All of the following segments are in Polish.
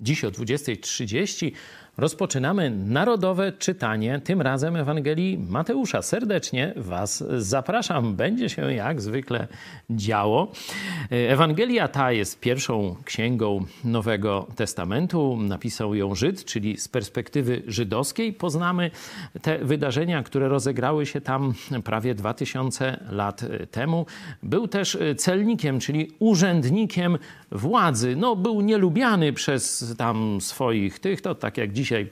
Dziś o 20.30 rozpoczynamy narodowe czytanie, tym razem Ewangelii Mateusza. Serdecznie Was zapraszam. Będzie się jak zwykle działo. Ewangelia ta jest pierwszą księgą Nowego Testamentu. Napisał ją Żyd, czyli z perspektywy żydowskiej poznamy te wydarzenia, które rozegrały się tam prawie 2000 lat temu. Był też celnikiem, czyli urzędnikiem władzy. No, był nielubiany przez tam swoich tych, to tak jak dzisiaj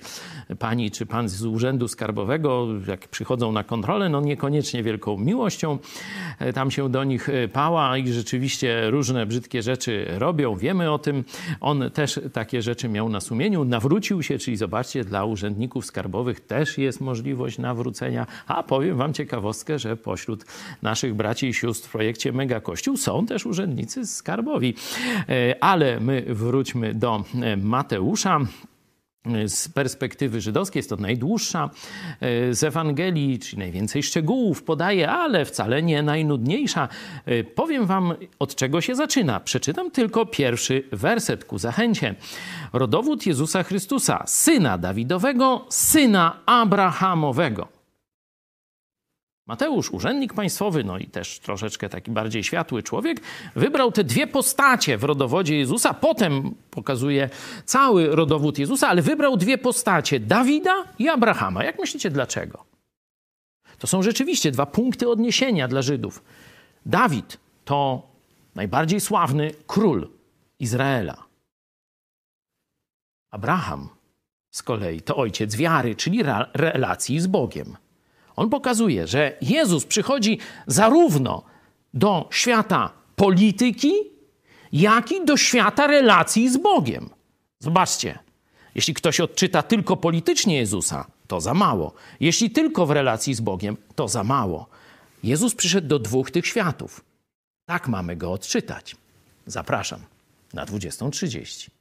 pani czy pan z urzędu skarbowego, jak przychodzą na kontrolę, no niekoniecznie wielką miłością e, tam się do nich e, pała i rzeczywiście różne brzydkie rzeczy robią. Wiemy o tym. On też takie rzeczy miał na sumieniu. Nawrócił się, czyli zobaczcie, dla urzędników skarbowych też jest możliwość nawrócenia. A powiem wam ciekawostkę, że pośród naszych braci i sióstr w projekcie Mega Kościół są też urzędnicy skarbowi. E, ale my wróćmy do Mateusza z perspektywy żydowskiej jest to najdłuższa e, z Ewangelii, czyli najwięcej szczegółów podaje, ale wcale nie najnudniejsza. E, powiem wam, od czego się zaczyna. Przeczytam tylko pierwszy werset ku zachęcie. Rodowód Jezusa Chrystusa, syna Dawidowego, syna Abrahamowego. Mateusz, urzędnik państwowy, no i też troszeczkę taki bardziej światły człowiek, wybrał te dwie postacie w rodowodzie Jezusa. Potem pokazuje cały rodowód Jezusa, ale wybrał dwie postacie: Dawida i Abrahama. Jak myślicie, dlaczego? To są rzeczywiście dwa punkty odniesienia dla Żydów. Dawid to najbardziej sławny król Izraela. Abraham z kolei to ojciec wiary, czyli relacji z Bogiem. On pokazuje, że Jezus przychodzi zarówno do świata polityki, jak i do świata relacji z Bogiem. Zobaczcie, jeśli ktoś odczyta tylko politycznie Jezusa, to za mało. Jeśli tylko w relacji z Bogiem, to za mało. Jezus przyszedł do dwóch tych światów. Tak mamy go odczytać. Zapraszam na 20.30.